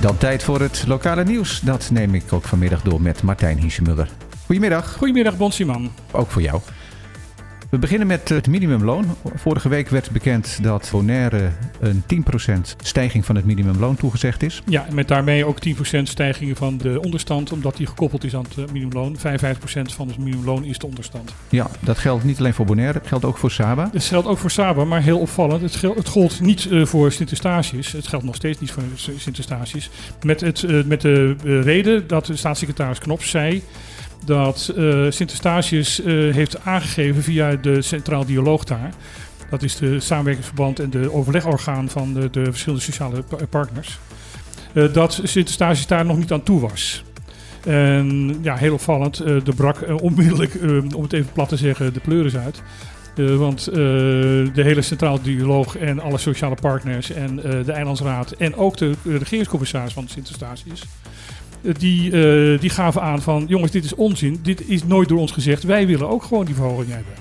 Dan tijd voor het lokale nieuws. Dat neem ik ook vanmiddag door met Martijn Hiesemuller. Goedemiddag, Goedemiddag, Bonsiman. ook voor jou. We beginnen met het minimumloon. Vorige week werd bekend dat Bonaire een 10% stijging van het minimumloon toegezegd is. Ja, met daarmee ook 10% stijging van de onderstand, omdat die gekoppeld is aan het eh, minimumloon. 55% van het minimumloon is de onderstand. Ja, dat geldt niet alleen voor Bonaire, geldt ook voor Saba. Het geldt ook voor Saba, maar heel opvallend. Het, gel- het gold niet eh, voor Sint-Eustatius. Het geldt nog steeds niet voor Sint-Eustatius. Met, het, eh, met de reden dat de staatssecretaris Knops zei dat Sint-Eustatius heeft aangegeven via de Centraal Dialoog daar. Dat is de samenwerkingsverband en de overlegorgaan van de, de verschillende sociale pa- partners. eh, dat Sint-Eustatius daar nog niet aan toe was. En ja, heel opvallend. eh er brak eh, onmiddellijk, eh, om het even plat te zeggen, de pleuris uit. Eh, want eh, de hele Centraal Dialoog en alle sociale partners en eh, de Eilandsraad en ook de eh, regeringscommissaris van Sint-Eustatius. eh, die, eh, die gaven aan van, jongens, dit is onzin. Dit is nooit door ons gezegd. Wij willen ook gewoon die verhoging hebben.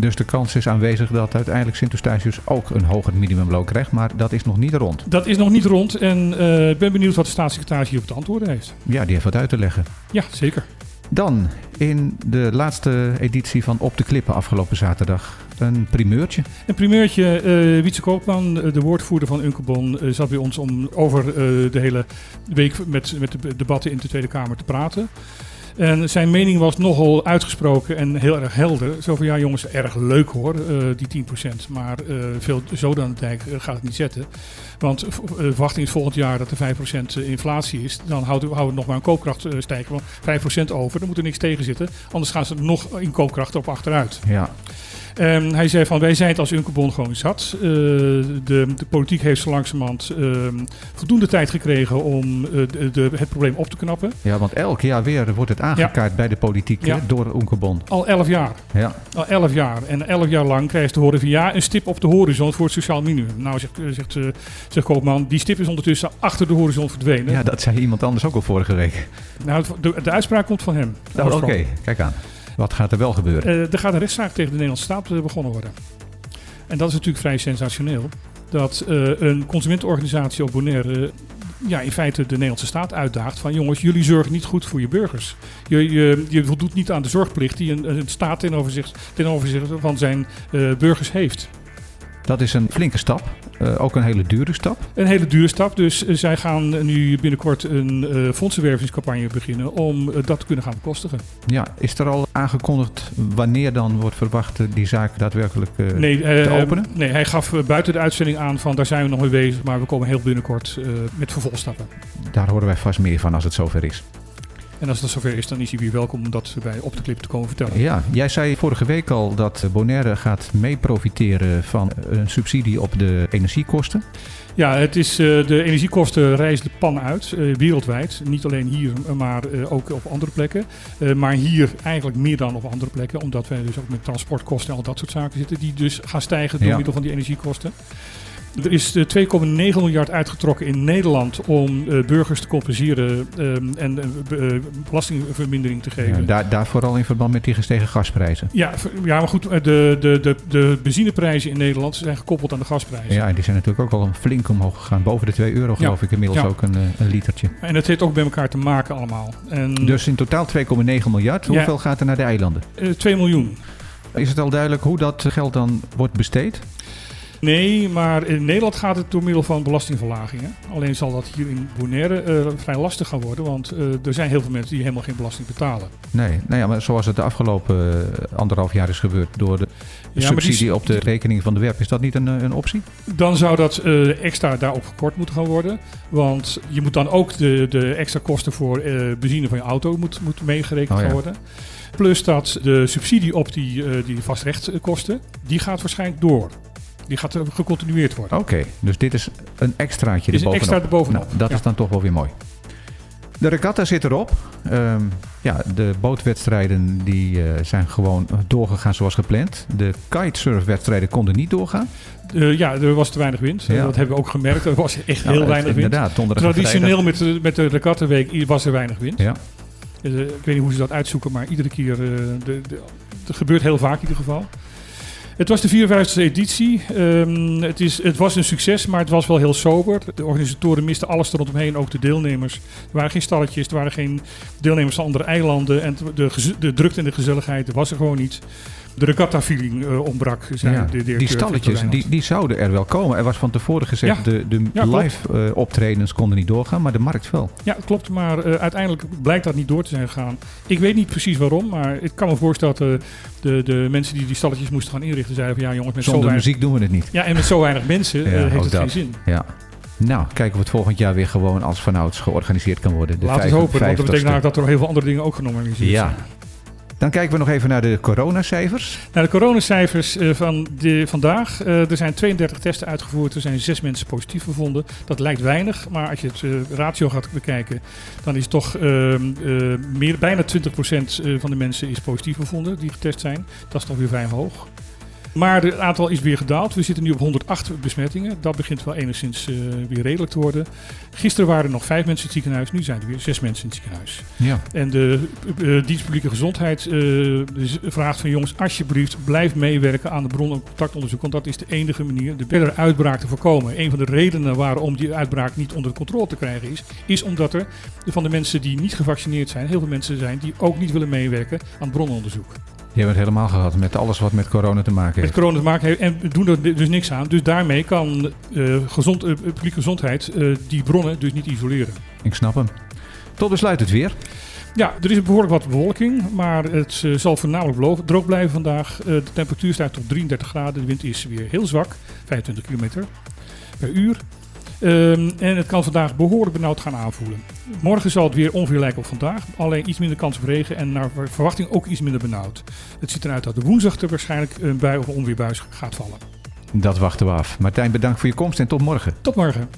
Dus de kans is aanwezig dat uiteindelijk Sint-Eustatius ook een hoger minimumloon krijgt. Maar dat is nog niet rond. Dat is nog niet rond en eh, ik ben benieuwd wat de staatssecretaris hierop te antwoorden heeft. Ja, die heeft wat uit te leggen. Ja, zeker. Dan in de laatste editie van Op de Klippen afgelopen zaterdag een primeurtje. Een primeurtje, eh Wietse Koopman, eh, de woordvoerder van Unkebon, zat bij ons om over de hele week met, met de debatten in de Tweede Kamer te praten. En zijn mening was nogal uitgesproken en heel erg helder. Zo van, ja jongens, erg leuk hoor, eh, die 10%. Maar eh, veel dijk eh, gaat het niet zetten. Want verwachting is volgend jaar dat er 5% inflatie is. Dan houden we, nog maar een koopkracht stijgen. Want 5% over, daar moet er niks tegen zitten. Anders gaan ze nog in koopkracht op achteruit. Ja, Ehm, hij zei van wij zijn het als Unkebon gewoon zat. Eh, de, de politiek heeft zo langzamerhand ehm, voldoende tijd gekregen om eh, de, de- het probleem op te knappen. ja, want elk jaar weer wordt het aangekaart bij de politiek Ja. door Oenkebon. Al elf jaar. Ja, Al elf jaar. En elf jaar lang krijgt te horen van ja, een stip op de horizon voor het sociaal minimum. Nou, zegt, eh, zegt, zegt Koopman, die stip is ondertussen achter de horizon verdwenen. ja, dat zei iemand anders ook al vorige week. Nou, de, de uitspraak komt van hem. Nou, Oké, kijk aan. Wat gaat er wel gebeuren? Eh, er gaat een rechtszaak tegen de Nederlandse staat eh, begonnen worden. En dat is natuurlijk vrij sensationeel. Dat eh, een consumentenorganisatie op Bonaire ja, in feite de Nederlandse staat uitdaagt van jongens, jullie zorgen niet goed voor je burgers. Je, je, je voldoet niet aan de zorgplicht die een, een staat ten overzicht, ten overzicht van zijn burgers heeft. Dat is een flinke stap. Eh, ook een hele dure stap. Een hele dure stap, dus eh, zij gaan nu binnenkort een eh fondsenwervingscampagne beginnen om dat te kunnen gaan bekostigen. Ja, is er al aangekondigd wanneer dan wordt verwacht die zaak daadwerkelijk Nee, te openen? nee, hij gaf buiten de uitzending aan van daar zijn we nog mee bezig, maar we komen heel binnenkort met vervolgstappen. Daar horen wij vast meer van als het zover is. En als dat zover is, dan is hij weer welkom om dat bij op de clip te komen vertellen. Ja, jij zei vorige week al dat Bonaire gaat mee profiteren van een subsidie op de energiekosten. Ja, het is, eh, de energiekosten reizen de pan uit, eh, wereldwijd. Niet alleen hier, maar eh, ook op andere plekken. Maar hier eigenlijk meer dan op andere plekken, omdat wij dus ook met transportkosten en al dat soort zaken zitten, die dus gaan stijgen door Ja. middel van die energiekosten. Er is eh, 2,9 miljard uitgetrokken in Nederland om eh, burgers te compenseren ehm, en eh, eh, belastingvermindering te geven. Ja, daar, daar vooral in verband met die gestegen gasprijzen. Ja, ja, maar goed, eh, de, de, de, de benzineprijzen in Nederland zijn gekoppeld aan de gasprijzen. Ja, en die zijn natuurlijk ook al flink omhoog gegaan. Boven de 2 euro geloof ik inmiddels Ja. ook een, eh, een litertje. En het heeft ook bij elkaar te maken allemaal. En Dus in totaal 2,9 miljard. Ja. Hoeveel gaat er naar de eilanden? eh, 2 miljoen. Is het al duidelijk hoe dat geld dan wordt besteed? Nee, maar in Nederland gaat het door middel van belastingverlagingen. Alleen zal dat hier in Bonaire eh, vrij lastig gaan worden, want eh, er zijn heel veel mensen die helemaal geen belasting betalen. Nee, nou ja, maar zoals het de afgelopen eh, anderhalf jaar is gebeurd door de Ja, maar die- subsidie op de rekening van de werf. Is dat niet een, een optie? Dan zou dat eh, extra daarop gekort moeten gaan worden. Want je moet dan ook de, de extra kosten voor benzine van je auto moet, moet meegerekend Oh ja. worden. Plus dat de subsidie op die, die vastrechtkosten, die gaat waarschijnlijk door. Die gaat eh, gecontinueerd worden. Oké, dus dit is een extraatje Is een erbovenop. extra erbovenop. Nou, dat Ja. is dan toch wel weer mooi. De regatta zit erop. Ehm, ja, de bootwedstrijden die, eh, zijn gewoon doorgegaan zoals gepland. De kitesurfwedstrijden konden niet doorgaan. Eh, ja, er was te weinig wind. Ja. Dat hebben we ook gemerkt. Er was echt Nou, heel weinig wind. Inderdaad, Traditioneel met de, met de regattaweek was er weinig wind. Ja. Ik weet niet hoe ze dat uitzoeken, maar iedere keer, de, de, het gebeurt heel vaak in ieder geval. Het was de 54e editie. Ehm, het, is, het was een succes, maar het was wel heel sober. De organisatoren misten alles er rondomheen, ook de deelnemers. Er waren geen stalletjes, er waren geen deelnemers van andere eilanden. En de, gez- de drukte en de gezelligheid was er gewoon niet. De regatta-feeling eh, ontbrak. zei Ja, de die stalletjes, die, die zouden er wel komen. Er was van tevoren gezegd, Ja. de, de Ja, live eh, optredens konden niet doorgaan, maar de markt wel. Ja, klopt. Maar eh, uiteindelijk blijkt dat niet door te zijn gegaan. Ik weet niet precies waarom, maar ik kan me voorstellen dat de, de mensen die die stalletjes moesten gaan inrichten zeiden van ja jongens, met zo Zonder weinig... muziek doen we het niet. Ja, en met zo weinig mensen heeft het dat. geen zin. Ja. Nou, kijken of het volgend jaar weer gewoon als vanouds georganiseerd kan worden. De Laten we het hopen, want dat 55ste. betekent namelijk dat er heel veel andere dingen ook genormaliseerd Ja. Dan kijken we nog even naar de coronacijfers. Nou, de coronacijfers eh, van de, vandaag. Eh, er zijn 32 testen uitgevoerd. Er zijn zes mensen positief bevonden. Dat lijkt weinig, maar als je het eh, ratio gaat bekijken, dan is toch ehm, eh, meer, bijna 20% eh, van de mensen is positief bevonden die getest zijn. Dat is toch weer vrij hoog. Maar het aantal is weer gedaald. We zitten nu op 108 besmettingen. Dat begint wel enigszins eh, weer redelijk te worden. Gisteren waren er nog vijf mensen in het ziekenhuis. Nu zijn er weer zes mensen in het ziekenhuis. Ja. En de eh, dienst publieke gezondheid dus vraagt van jongens, alsjeblieft, blijf meewerken aan de bron- en contactonderzoek. Want dat is de enige manier de verdere uitbraak te voorkomen. Een van de redenen waarom die uitbraak niet onder controle te krijgen is, is omdat er van de mensen die niet gevaccineerd zijn, heel veel mensen zijn die ook niet willen meewerken aan bronnenonderzoek. Die hebben het helemaal gehad met alles wat met corona te maken Met heeft. corona te maken heeft en doen er dus niks aan. Dus daarmee kan eh, gezond, eh, publieke gezondheid eh, die bronnen dus niet isoleren. Ik snap hem. Tot besluit het weer. Ja, er is behoorlijk wat bewolking, maar het zal voornamelijk droog blijven vandaag. De temperatuur stijgt tot 33 graden, de wind is weer heel zwak, 25 km per uur. Ehm, en het kan vandaag behoorlijk benauwd gaan aanvoelen. Morgen zal het weer ongeveer lijken op vandaag, alleen iets minder kans op regen en naar verwachting ook iets minder benauwd. Het ziet eruit dat de woensdag er waarschijnlijk een bui of onweerbuis gaat vallen. Dat wachten we af. Martijn, bedankt voor je komst en tot morgen. Tot morgen.